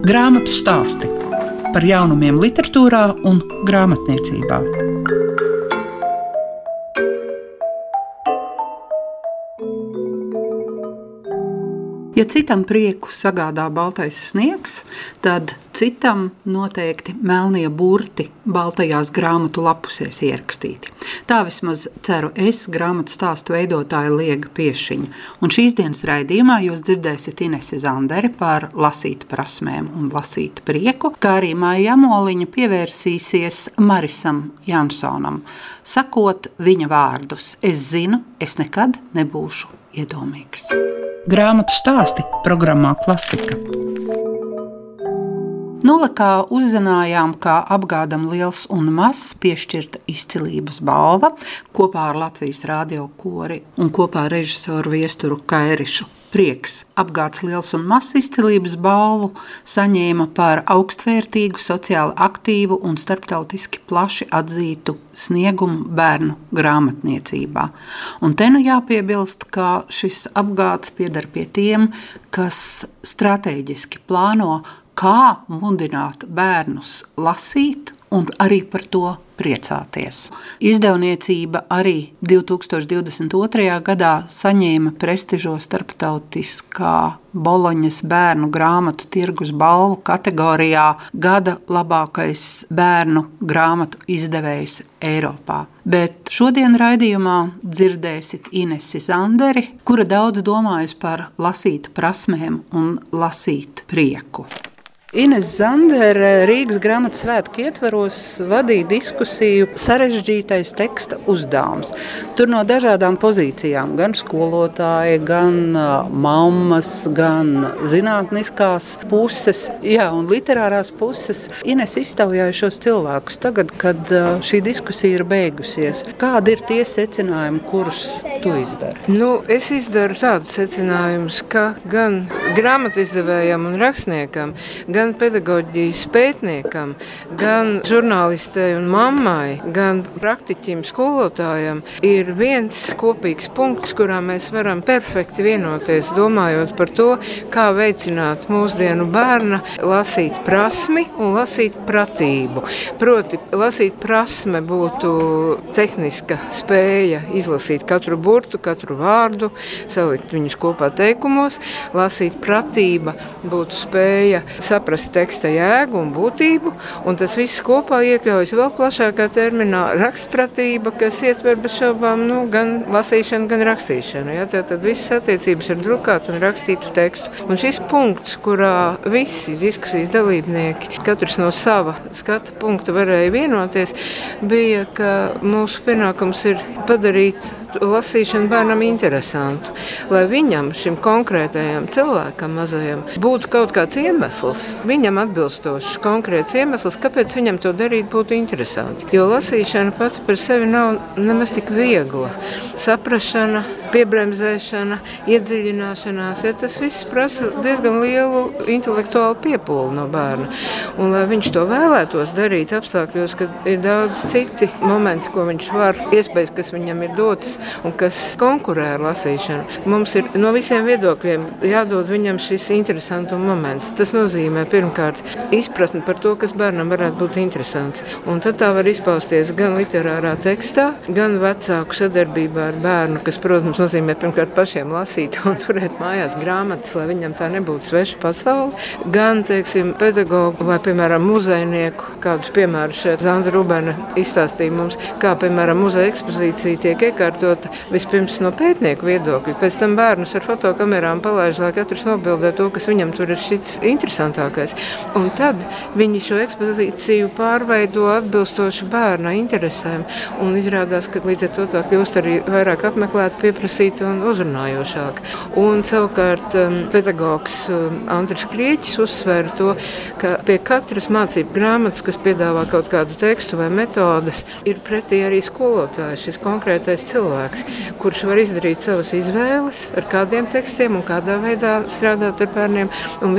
Grāmatu stāsti par jaunumiem, literatūrā un grāmatniecībā. Ja citam prieku sagādā baltais sniegs, tad citam noteikti melnie burti baltajās grāmatu lapusēs ierakstīti. Tā vismaz ceru es, grāmatu stāstu veidotāja Liega Piešiņa. Un šīs dienas raidījumā jūs dzirdēsiet Inesi Zanderi par lasīt prasmēm un lasīt prieku, kā arī Māja Jamoliņa pievērsīsies Marisam Jansonam, sakot viņa vārdus. Es zinu, es nekad nebūšu iedomīgs. Grāmatu stāsti programmā Klasika. Nulakā uzzinājām, ka apgādam liels un mazs piešķirta izcilības balva kopā ar Latvijas radio kori un kopā ar režisoru Viesturu Kairišu prieks. Apgāds liels un mazs izcilības balvu saņēma par augstvērtīgu, sociāli aktīvu un starptautiski plaši atzītu sniegumu bērnu grāmatniecībā. Un te nu jāpiebilst, ka šis apgāds piedar pie tiem, kas strateģiski plāno, kā mudināt bērnus lasīt un arī par to priecāties. Izdevniecība arī 2022. gadā saņēma prestižo starptautiskā Boloņas bērnu grāmatu tirgus balvu kategorijā Gada labākais bērnu grāmatu izdevējs Eiropā. Bet šodien raidījumā dzirdēsiet Inesi Zanderi, kura daudz domājas par lasīt prasmēm un lasīt prieku. Ines Zandere Rīgas grāmatas svētku ietvaros vadīja diskusiju sarežģītais teksta uzdevums. Tur no dažādām pozīcijām, gan skolotāji, gan mammas, gan zinātniskās puses, jā, un literārās puses. Ines iztaujāja šos cilvēkus tagad, kad šī diskusija ir beigusies. Kādi ir tie secinājumi, kurus tu izdari? Nu, es izdaru tādus secinājumus, ka gan grāmatizdevējam un rakstniekam, gan gan pedagoģijas pētniekam, gan žurnālistei un mammai, gan praktiķim, skolotājam ir viens kopīgs punkts, kurā mēs varam perfekti vienoties, domājot par to, kā veicināt mūsdienu bērna lasīt prasmi un lasīt pratību. Proti, lasīt prasme būtu tehniska spēja izlasīt katru burtu, katru vārdu, salikt viņus kopā teikumos, lasīt pratība būtu spēja saprast, saprast teksta jēgu un būtību, un tas viss kopā iekļaujas vēl plašākā terminā rakstpratība, kas ietver bez šaubām nu, gan lasīšanu, gan rakstīšanu. Ja? Tad, visas attiecības ar drukātu un rakstītu tekstu. Un šis punkts, kurā visi diskusijas dalībnieki, katrs no sava skata punkta varēja vienoties, bija, ka mūsu pienākums ir padarīt lasīšanu bērnam interesantu, lai viņam, šim konkrētajam cilvēkam, mazajam, būtu kaut kāds iemesls, viņam atbilstošs konkrēts iemesls, kāpēc viņam to darīt būtu interesanti. Jo lasīšana pati par sevi nav nemaz tik viegla. Saprašana, piebremzēšana, iedziļināšanās, ja tas viss prasa diezgan lielu intelektuālu piepūli no bērna. Un, lai viņš to vēlētos darīt apstākļos, kad ir daudz citi momenti, ko viņš var, iespējas, kas viņam ir dotas un kas konkurē ar lasīšanu. Mums ir no visiem viedokļiem jādod viņam šis interesantuma moments. Tas nozīmē pirmkārt izpratni par to, kas bērnam varētu būt interesants. Un tad tā var izpausties gan literārā tekstā, gan vecāku sadarbībā ar bērnu, kas, protams, nozīmē pirmkārt pašiem lasīt un turēt mājās grāmatas, lai viņam tā nebūtu sveša pasaule. Gan, teiksim, pedagogu vai, piemēram, muzejnieku, kādus piemērus šeit Zanda Rubena izstāstīja mums, kā, piemēram, muzeja ekspozīcija tiek iekārtota vispirms no pētnieku viedokļa, pēc tam bērnus ar fotokamerām palaiž, lai katrs nobildē to, kas viņam tur ir šits interesantākais. Un tad viņi šo ekspozīciju pārveido atbilstoši bērna interesēm un izrādās, ka līdz ar to tā kļūst arī vairāk apmeklēta pieprasījuma pieprasīta un uzrunājošāka. Un savukārt um, pedagogs um, Andris Krieķis uzsver to, ka pie katras mācību grāmatas, kas piedāvā kaut kādu tekstu vai metodas, ir pretī arī skolotājs, šis konkrētais cilvēks, kurš var izdarīt savas izvēles ar kādiem tekstiem un kādā veidā strādāt ar bērniem.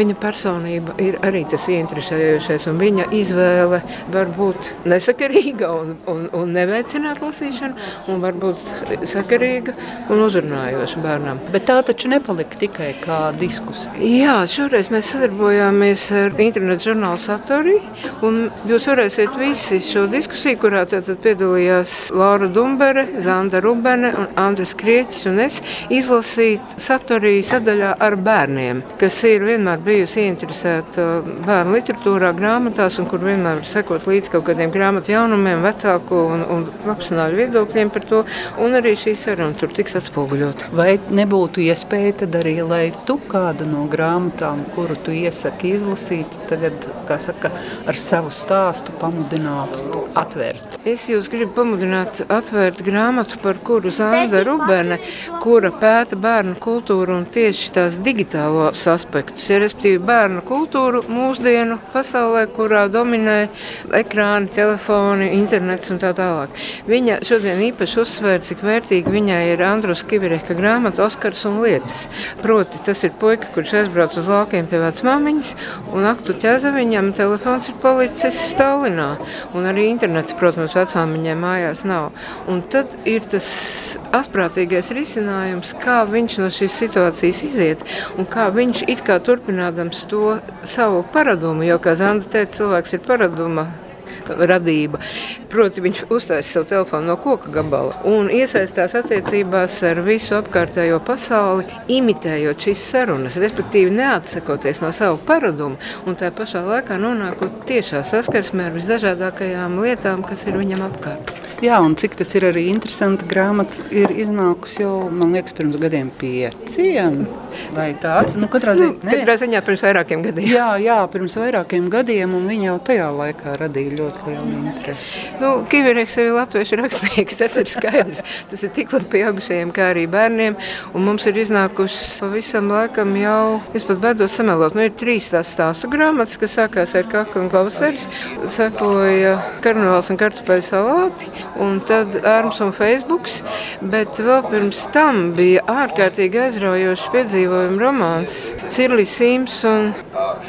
Viņa personība ir arī tas ieinteresējošais, un viņa izvēle var būt nesakarīga un, un, un neveicināt lasīšanu, un var būt sakarīga un un uzrunājoša bērnam. Bet tā taču nepalika tikai kā diskusija. Jā, šoreiz mēs sadarbojāmies ar internetu žurnālu Satori. Jūs varēsiet visi šo diskusiju, kurā piedalījās Laura Dumbere, Zanda Rubene, Andris Krieķis un es, izlasīt Satori sadaļā ar bērniem, kas ir vienmēr bijusi ieinteresēta bērnu literatūrā, grāmatās un kur vienmēr sekot līdz kaut kādiem grāmatu jaunumiem, vecāku un, un profesionāļu viedokļiem par to. Un arī šī saruna tur tiks atspoguļota. Vai nebūtu iespēja tad arī, lai tu kādu no grāmatām, kuru tu iesaki izlasīt, tagad, kā saka, ar savu stāstu pamudinātu atvērt? Es jūs gribu pamudināt atvērt grāmatu, par kuru Zanda Rubene, kura pēta bērnu kultūru un tieši tās digitālos aspektus, ja respektīvi bērnu kultūru mūsdienu pasaulē, kurā dominē ekrāni, telefoni, internets un tā tālāk. Viņa šodien īpaši uzsver, cik vērtīgi viņai ir Andrus Kivireka grāmata Oskars un lietas. Proti, tas ir puika, kurš aizbrauc uz laukiem pie vecmāmiņas, un aktu ķeza viņam telefons ir palicis Stalinā, un arī internets, protams, viņai mājās nav. Un tad ir tas asprātīgais risinājums, kā viņš no šīs situācijas iziet un kā viņš it kā turpinādams to savu paradumu, jo, kā Zanda teica, cilvēks ir paraduma radība. Proti, viņš uztaisīja savu telefonu no koka gabala un iesaistās attiecībās ar visu apkārtējo pasauli, imitējot šīs sarunas, respektīvi neatsakoties no savu paradumu un tā pašā laikā nonākot tiešā saskarsmē ar visdažādākajām lietām, kas ir viņam apkārt. Jā, un cik tas ir arī interesanti, grāmata ir iznākusi jau, man liekas, pirms gadiem pieciem. Vai tāds? Nu, katrā, zi... nu, katrā ziņā pirms vairākiem gadiem. Jā, jā, pirms vairākiem gadiem, un viņa jau tajā laikā radīja ļoti lielu interesi. Nu, Kivireks ir latviešu rakstnieks, tas ir skaidrs. Tas ir tik labi pieaugušajiem, kā arī bērniem, un mums ir iznākusi pavisam laikam jau, es pat bēdos samelot, nu ir trīs tās stāstu grāmatas, kas sākās ar kaku un pavasaris, sekoja karnevāls un kartupeļu salāti, un tad Ārms un Facebooks, bet vēl pirms tam bija ārkārtīgi aizraujošs piedzīvojumu romāns Cirlis Sims un,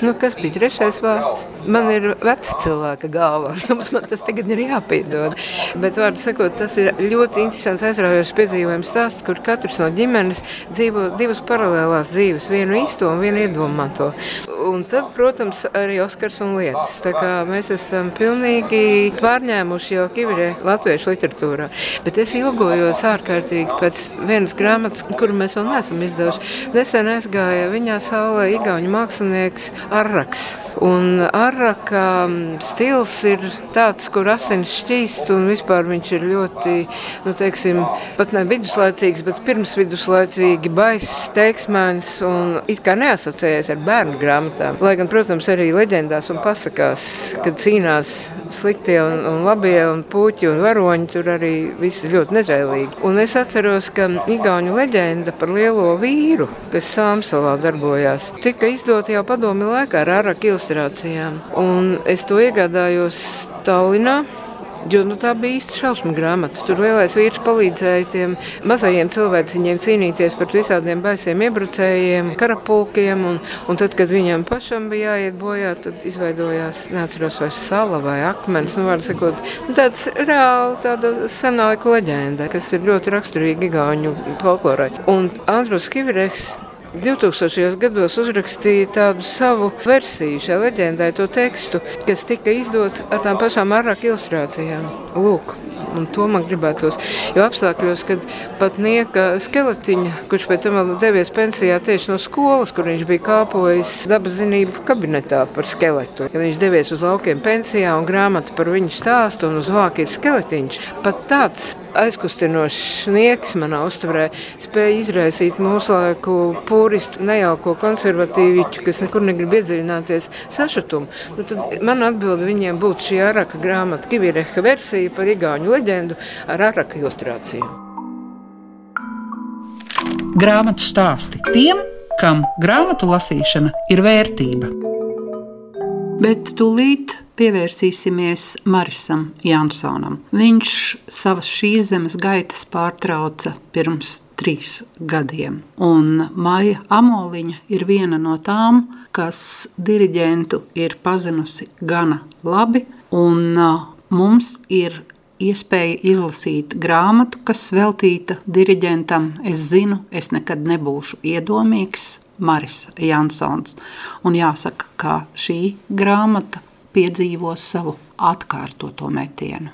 nu, kas bija trešais vārds? Man ir veca cilvēka galva, jums man tas tagad ir jāpiedod. Bet, vārdu sakot, tas ir ļoti interesants aizraujošs piedzīvojums stāsts, kur katrs no ģimenes dzīvo divas paralēlās dzīves, vienu īsto un vienu iedomāto. Un tad, protams, arī Oskars un lietas. Tā kā mēs esam pilnīgi pārņēmuši jau Kivirē latviešu literatūrā. Bet es ilgojos ārkārtīgi pēc vienas grāmatas, kuru mēs vēl neesam izdevuši. Nesen aizgāja viņā saulē Igaunijas mākslinieks Arraks. Un Arraka stils ir tāds, kur asins šķīst un vispār viņš ir ļoti, nu teiksim, pat ne viduslaicīgs, bet pirms viduslaicīgi baiss, teiksmēns un it kā neasociējies ar bērnu grāmatām. Lai gan, protams, arī leģendās un pasakās, kad cīnās sliktie un, un labie un puķi un varoņi, tur arī visi ļoti nežēlīgi. Un es atceros, ka Igaunijas leģenda par lielo vīru, kas Sāmsalā darbojās, tika izdota jau padomi laikā ar ārāk ilustrācijām. Un es to iegādājos Tallinā. Jo nu, tā bija īsta šausmu grāmata. Tur lielais vīrs palīdzēja tiem mazajiem cilvēciņiem cīnīties pret visādiem baisiem iebrucējiem, karapulkiem. Un, un tad, kad viņam pašam bija jāiet bojā, tad izveidojās neatceros vai sala vai akmens. Nu, sakot, nu, tāds reāli tāda senāku leģenda, kas ir ļoti raksturīga Igauņu folklorai. Un Andrus Kivireks 2000. gados uzrakstīja tādu savu versiju šai leģendai, to tekstu, kas tika izdots ar tām pašām arāku ilustrācijām. Lūk. Un to man gribētos. Jo apstākļos, kad pat nieka skeletiņa, kurš pēc tam devies pensijā tieši no skolas, kur viņš bija kāpojis dabas zinību kabinetā par skeletu. Ja viņš devies uz laukiem pensijā un grāmata par viņu stāstu un uz vāka ir skeletiņš. Pat tāds aizkustinošs sniegs manā uztverē spēja izraisīt mūsu laiku pūristu, nejauko konservatīviķu, kas nekur negrib iedziļināties sašutumu. Nu, tad man atbilde viņiem būtu šī araka grāmata, Kivireha versija par igauņu leģendu ar araka ilustrāciju. Grāmatu stāsti tiem, kam grāmatu lasīšana ir vērtība. Bet tūlīt pievērsīsimies Marisam Jansonam. Viņš savas šīs zemes gaitas pārtrauca pirms trīs gadiem. Un Maija Amoliņa ir viena no tām, kas diriģentu ir pazinusi gana labi. Un, mums ir iespēja izlasīt grāmatu, kas veltīta diriģentam. Es zinu, es nekad nebūšu iedomīgs, Maris Jansons. Un jāsaka, ka šī grāmata piedzīvo savu atkārtoto metienu.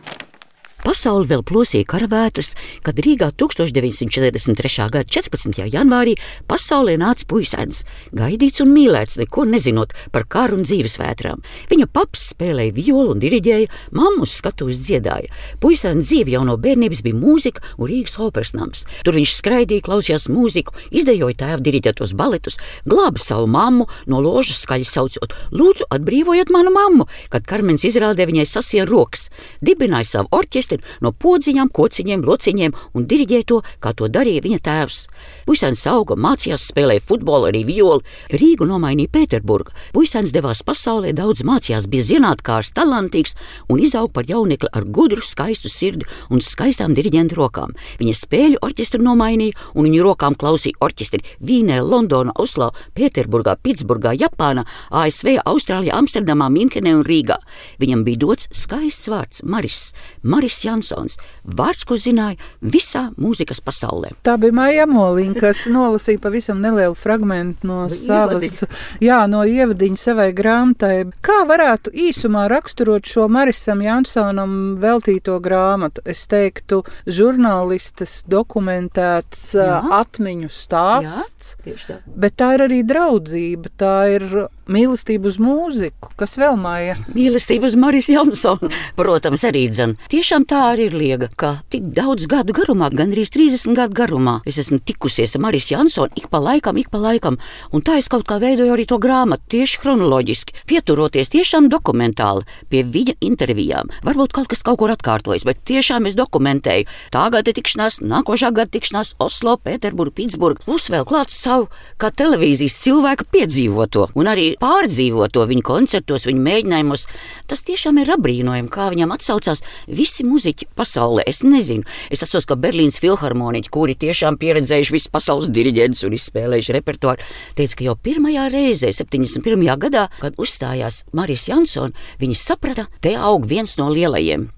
Pasauli vēl plosīja karavētras, kad Rīgā 1943. gada 14. janvārī pasaulē nāca puisēns, gaidīts un mīlēts, neko nezinot par karu un dzīvesvētrām. Viņa paps spēlēja violu un diriģēja, mammu uz skatuves dziedāja. Puisēns dzīve jau no bērnības bija mūzika un Rīgas operas nams. Tur viņš skraidīja, klausījās mūziku, izdejoja tēva diriģētos baletus, glāba savu mammu no ložas skaļi saucot: Lūdzu, atbrīvojiet manu mammu! Kad Karmens izrādē viņai sasien rokas, dibināja savu orķestri orķestri no podziņām, kociņiem, lociņiem un diriģēja to, kā to darīja viņa tēvs. Puisēns auga, mācījās, spēlēja futbolu, arī violi. Rīgu nomainīja Pēterburga. Puisēns devās pasaulē, daudz mācījās, bija zinātnākārs, talantīgs un izauga par jaunekli ar gudru, skaistu sirdi un skaistām diriģentu rokām. Viņa spēļu orķestru nomainīja un viņu rokām klausīja orķestri Vīnē, Londonā, Oslo, Pēterburgā, Pitsburgā, Japānā, ASV, Austrālijā, Amsterdamā, Minhenē un Rīgā. Viņam bija dots skaists vārds Maris. Maris Boris Jansons. Vārds, ko zināja visā mūzikas pasaulē. Tā bija Maija Molīna, kas nolasīja pavisam nelielu fragment no savas, jā, no ievadiņa savai grāmatai. Kā varētu īsumā raksturot šo Marisam Jansonam veltīto grāmatu? Es teiktu, žurnālistas dokumentēts jā. atmiņu stāsts, jā, bet tā ir arī draudzība, tā ir mīlestība uz mūziku, kas vēl māja. Mīlestība uz Marijas Jansonu, protams, arī dzen. Tiešām tā arī ir liega, ka tik daudz gadu garumā, gandrīz 30 gadu garumā, es esmu tikusies ar Marijas Jansonu ik pa laikam, ik pa laikam, un tā es kaut kā veidoju arī to grāmatu tieši chronoloģiski, pieturoties tiešām dokumentāli pie viņa intervijām. Varbūt kaut kas kaut kur atkārtojas, bet tiešām es dokumentēju tā gada tikšanās, nākošā gada tikšanās Oslo, Pēterburgā, Pitsburgā, plus vēl klāts savu kā televīzijas cilvēku piedzīvoto un arī pārdzīvot to viņa koncertos, viņa mēģinājumos. Tas tiešām ir apbrīnojami, kā viņam atsaucās visi muzeķi pasaulē. Es nezinu, es atceros, ka Berlīnas filharmoniķi, kuri tiešām pieredzējuši visu pasaules diriģentus un izspēlējuši repertuāru, teica, ka jau pirmajā reizē, 71. gadā, kad uzstājās Marijas Jansona, viņi saprata, te aug viens no lielajiem.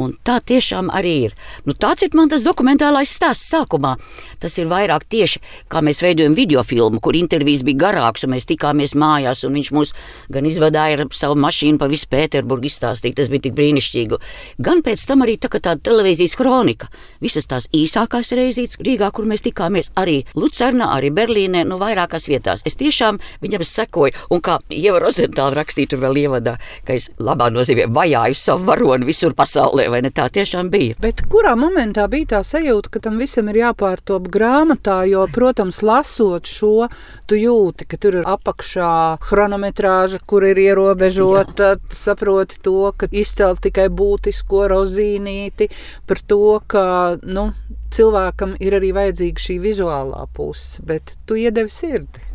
Un tā tiešām arī ir. Nu, tāds ir man tas dokumentālais stāsts sākumā. Tas ir vairāk tieši kā mēs veidojam video filmu, kur intervijas bija garākas, un mēs tikāmies mājās, un viņš mūs gan izvadīja ar savu mašīnu pa visu Pēterburgu izstāstīt. Tas bija tik brīnišķīgi. Gan pēc tam arī tā, tāda televīzijas kronika. Visas tās īsākās reizītes Rīgā, kur mēs tikāmies, arī Lucernā, arī Berlīnē, nu vairākās vietās. Es tiešām viņam sekoju, un kā Ieva Rozentāla rakstīja tur vēl ievadā, ka es labā nozīmē vajāju savu varoni visur pasaulē vai ne tā tiešām bija. Bet kurā momentā bija tā sajūta, ka tam visam ir jāpārtop grāmatā, jo, protams, lasot šo, tu jūti, ka tur ir apakšā chronometrāža, kur ir ierobežota, Jā. tu saproti to, ka izcelt tikai būtisko rozīnīti, par to, ka, nu, cilvēkam ir arī vajadzīga šī vizuālā puse, bet tu iedevi sirdi.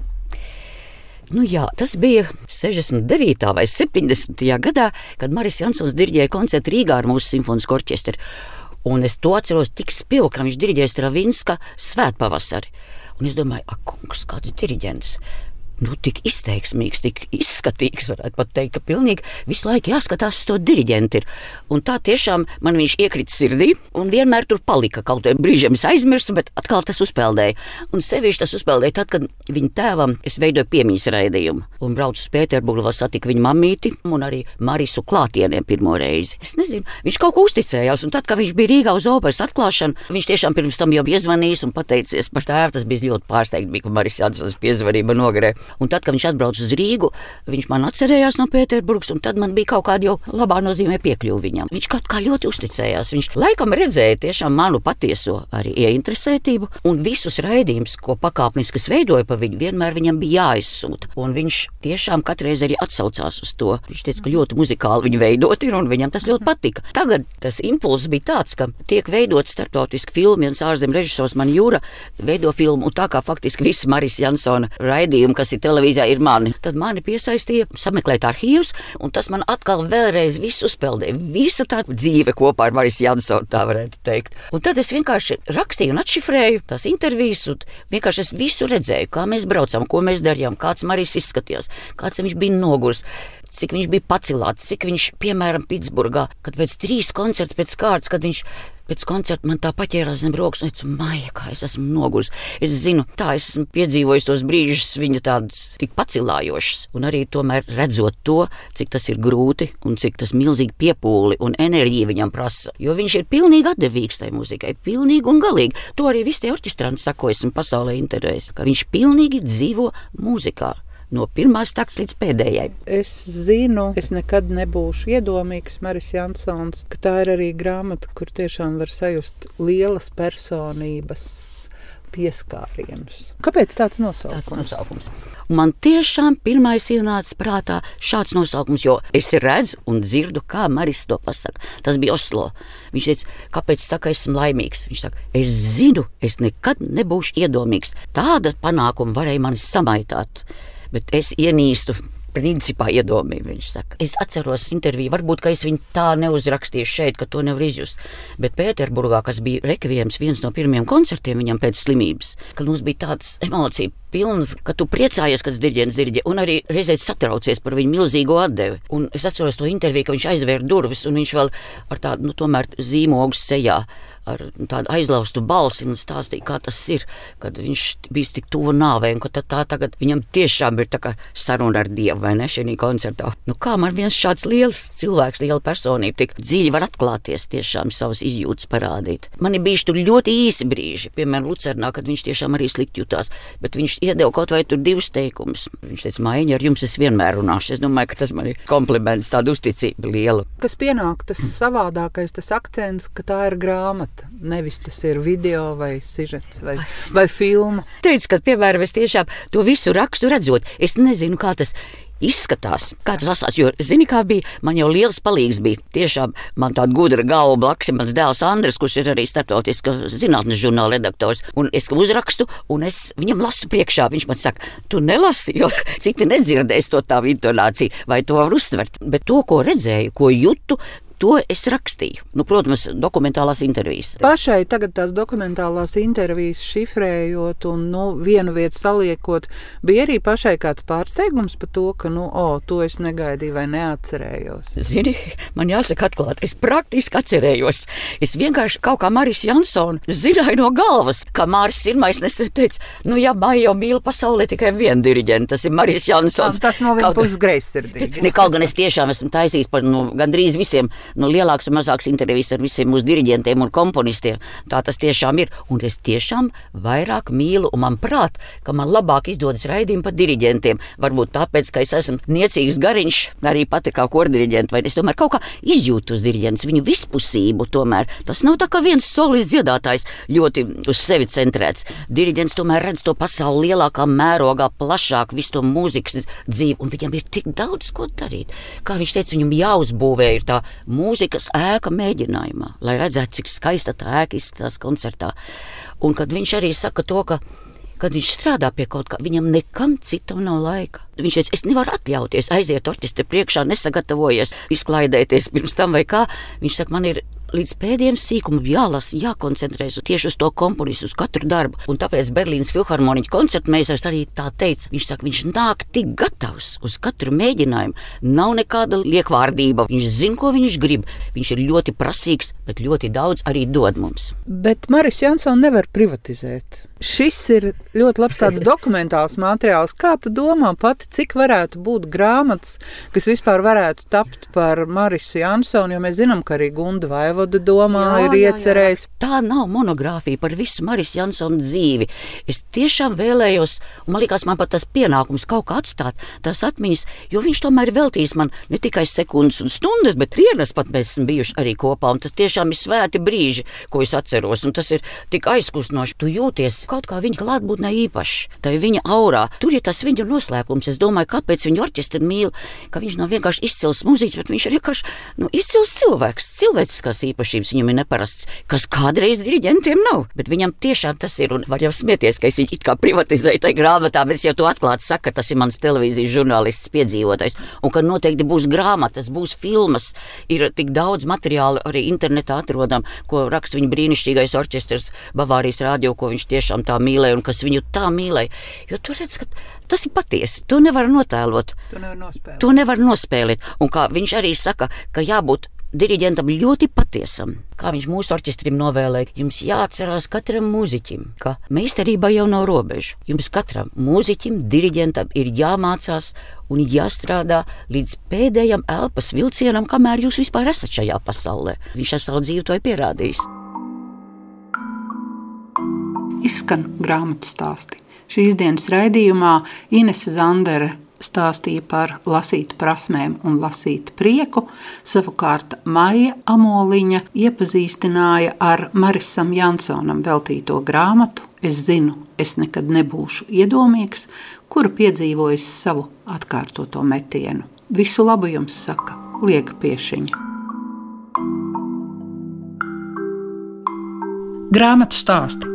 Nu, jā, tas bija 69. vai 70. gadā, kad Maris Jansons diriģēja koncertu Rīgā ar mūsu simfonisko orķestri. Un es to atceros tik spilgti, ka viņš diriģēja Stravinska svētpavasari. Un es domāju, ak, kungs, kāds diriģents nu, tik izteiksmīgs, tik izskatīgs, varētu pat teikt, ka pilnīgi visu laiku jāskatās uz to diriģentu. Un tā tiešām man viņš iekrita sirdī un vienmēr tur palika. Kaut kādā brīdī es aizmirsu, bet atkal tas uzpeldēja. Un sevišķi tas uzpeldēja tad, kad viņa tēvam es veidoju piemīs raidījumu un braucu uz Pēterburgu, lai satiktu viņa mamīti un arī Marisu klātieniem pirmo reizi. Es nezinu, viņš kaut ko uzticējās, un tad, kad viņš bija Rīgā uz operas atklāšanu, viņš tiešām pirms tam jau bija zvanījis un pateicies par tēvu. Tas bija ļoti pārsteigts, ka Marijas Jansons piezvanīja man nogrē. Un tad, kad viņš atbrauca uz Rīgu, viņš man atcerējās no Pēterburgas, un tad man bija kaut kāda jau labā nozīmē piekļuva viņam. Viņš kaut kā ļoti uzticējās. Viņš laikam redzēja tiešām manu patieso arī ieinteresētību, un visus raidījumus, ko pakāpeniski veidoja pa viņu, vienmēr viņam bija jāizsūta. Un viņš tiešām katreiz arī atsaucās uz to. Viņš teica, ka ļoti muzikāli viņa veidot ir, un viņam tas ļoti patika. Tagad tas impulss bija tāds, ka tiek veidot starptautiski filmu, viens ārzemju režisors man jūra veido filmu, un tā kā faktiski visi Marijas Jansona raidījumi, kas lasīt televīzijā, ir mani. Tad mani piesaistīja sameklēt arhīvus, un tas man atkal vēlreiz visu uzpeldēja. Visa tā dzīve kopā ar Marijas Jansonu, tā varētu teikt. Un tad es vienkārši rakstīju un atšifrēju tās intervijas, un vienkārši es visu redzēju, kā mēs braucam, ko mēs darījām, kāds Marijas izskatījās, kāds viņš bija nogurs cik viņš bija pacilāts, cik viņš, piemēram, Pitsburgā, kad pēc trīs koncertu pēc kārtas, kad viņš Pēc koncerta man tā paķērās zem rokas, un es Maija, kā es esmu noguris. Es zinu, tā es esmu piedzīvojis tos brīžus, viņa tādus tik pacilājošus. Un arī tomēr redzot to, cik tas ir grūti un cik tas milzīgi piepūli un enerģija viņam prasa. Jo viņš ir pilnīgi atdevīgs tai muzikai, pilnīgi un galīgi. To arī visi tie orķestranti sako, esmu pasaulē intervēs, ka viņš pilnīgi dzīvo mūzikā no pirmās takts līdz pēdējai. Es zinu, es nekad nebūšu iedomīgs, Maris Jansons, ka tā ir arī grāmata, kur tiešām var sajust lielas personības pieskārienus. Kāpēc tāds nosaukums? Tāds nosaukums. Man tiešām pirmais ienāca prātā šāds nosaukums, jo es redzu un dzirdu, kā Maris to pasaka. Tas bija Oslo. Viņš teica, kāpēc saka, esmu laimīgs. Viņš saka, es zinu, es nekad nebūšu iedomīgs. Tāda panākuma varēja mani samaitāt bet es ienīstu principā iedomīgi. Viņš saka, es atceros interviju, varbūt es viņu tā neuzrakstīju šeit, ka to nevar izjust. Bet Pēterburgā, kas bija rekvijams viens no pirmajiem koncertiem viņam pēc slimības, kad mums bija tādas emocijas pilns, ka tu priecājies, kad diriģents diriģē, un arī reizē satraucies par viņu milzīgo atdevi. Un es atceros to interviju, ka viņš aizvēra durvis, un viņš vēl ar tādu, nu, zīmogu sejā ar tādu aizlaustu balsi un stāstīja, kā tas ir, kad viņš bija tik tuvu nāvei, un ka tā, tā tagad viņam tiešām ir saruna ar Dievu, vai ne, šajā koncertā. Nu, kā man viens šāds liels cilvēks, liela personība, tik dziļi var atklāties, tiešām savas izjūtas parādīt. Man ir bijuši tur ļoti īsi brīži, piemēram, Lucernā, kad viņš tiešām arī slikti jutās, bet viņš iedeva kaut vai tur divus teikumus. Viņš teica, Maiņa, ar jums es vienmēr runāšu. Es domāju, ka tas man ir kompliments, tāda uzticība liela. Kas pienāk, tas savādākais, tas akcents, ka tā ir grāmata. Nevis tas ir video vai sižets vai, vai filma. Teicu, ka, piemēram, es tiešām to visu rakstu redzot. Es nezinu, kā tas izskatās. Kā tas asās, jo, zini, kā bija, man jau liels palīgs bija. Tiešām man tāda gudra galva blakus ir mans dēls Andris, kurš ir arī starptautiska zinātnes žurnāla redaktors. Un es uzrakstu, un es viņam lasu priekšā. Viņš man saka, tu nelasi, jo citi nedzirdēs to tavu intonāciju, vai to var uztvert. Bet to, ko redzēju, ko jūtu, To es rakstīju. Nu, protams, dokumentālās intervijas. Pašai tagad tās dokumentālās intervijas šifrējot un nu, vienu vietu saliekot, bija arī pašai kāds pārsteigums par to, ka, nu, o, to es negaidīju vai neatcerējos. Zini, man jāsaka atklāti, es praktiski atcerējos. Es vienkārši kaut kā Marijas Jansona zināju no galvas, kā Māris Sirmais nesen teica, nu, ja Maija jau mīl pasaulē tikai vienu diriģentu, tas ir Marijas Jansons. Tas no viņa puses greizsirdīgi. Kaut gan es tiešām esmu taisījis par nu, gandrīz visiem nu, lielāks un mazāks intervijas ar visiem mūsu diriģentiem un komponistiem. Tā tas tiešām ir. Un es tiešām vairāk mīlu, un man prāt, ka man labāk izdodas raidījumi par diriģentiem. Varbūt tāpēc, ka es esmu niecīgs gariņš, arī pati kā kordiriģents, vai es tomēr kaut kā izjūtu uz diriģents, viņu vispusību. Tomēr. Tas nav tā kā viens solis dziedātājs ļoti uz sevi centrēts. Diriģents tomēr redz to pasauli lielākā mērogā, plašāk, visu to mūzikas dzīvi, un viņam ir tik daudz ko darīt. Kā viņš teica, viņam jāuzbūvē ir tā mūzikas ēka mēģinājumā, lai redzētu, cik skaista tā ēka izskatās koncertā. Un kad viņš arī saka to, ka kad viņš strādā pie kaut kā, viņam nekam citam nav laika. Viņš teica, es nevaru atļauties aiziet orķestra priekšā, nesagatavojies, izklaidēties pirms tam vai kā. Viņš saka, man ir līdz pēdējiem sīkumam jālasa, jākoncentrējas tieši uz to komponistu, uz katru darbu. Un tāpēc Berlīnas filharmoniķa koncertmeistars arī tā teica. Viņš saka, viņš nāk tik gatavs uz katru mēģinājumu. Nav nekāda liekvārdība. Viņš zina, ko viņš grib. Viņš ir ļoti prasīgs, bet ļoti daudz arī dod mums. Bet Maris Jansons nevar privatizēt. Šis ir ļoti labs dokumentāls materiāls. Kā tu domā, pati, cik varētu būt grāmatas, kas vispār varētu tapt par Marisu Jansonu? Jo mēs zinām, ka arī Gunda Vaivoda domā jā, ir iecerējis. Jā, jā. Tā nav monogrāfija par visu Marisu Jansonu dzīvi. Es tiešām vēlējos, un man liekas, man pat tas pienākums kaut kā atstāt tās atmiņas, jo viņš tomēr ir veltījis man ne tikai sekundes un stundas, bet dienas pat mēs esam bijuši arī kopā. Un tas tiešām ir svēti brīži, ko es atceros, un tas ir tik aizkustinoši. Tu jūties kaut kā viņa klātbūtnē īpašs. Tā ir viņa aurā. Tur ir tas viņa noslēpums. Es domāju, kāpēc viņa orķestri mīl, ka viņš nav vienkārši izcils mūziķis, bet viņš ir vienkārši nu, izcils cilvēks, cilvēciskās īpašības, viņam ir neparasts, kas kādreiz diriģentiem nav. Bet viņam tiešām tas ir, un var jau smieties, ka es viņu it kā privatizēju tajā grāmatā, bet es jau to atklāti saku, tas ir mans televīzijas žurnālists piedzīvotais, un ka noteikti būs grāmatas, būs filmas, ir tik daudz materiālu arī internetā atrodam, ko raksta viņa brīnišķīgais orķestrs Bavārijas rādio, ko viņš tiešām tā mīlēja un kas viņu tā mīlēja. Jo tur redz, ka tas ir patiesi, to nevar notēlot. To nevar nospēlēt. To nevar nospēlēt. Un kā viņš arī saka, ka jābūt diriģentam ļoti patiesam. Kā viņš mūsu orķestrim novēlēja, jums jāatcerās katram mūziķim, ka meistarība jau nav robeža. Jums katram mūziķim, diriģentam ir jāmācās un jāstrādā līdz pēdējam elpas vilcienam, kamēr jūs vispār esat šajā pasaulē. Viņš ar savu dzīvi to ir pierādījis. Izskan grāmatu stāsti. Šīs dienas raidījumā Inese Zandere stāstīja par lasīt prasmēm un lasīt prieku. Savukārt Maija Amoliņa iepazīstināja ar Marisam Jansonam veltīto grāmatu Es zinu, es nekad nebūšu iedomīgs, kuru piedzīvojis savu atkārtoto metienu. Visu labu jums saka Lieka Piešiņa. Grāmatu stāsti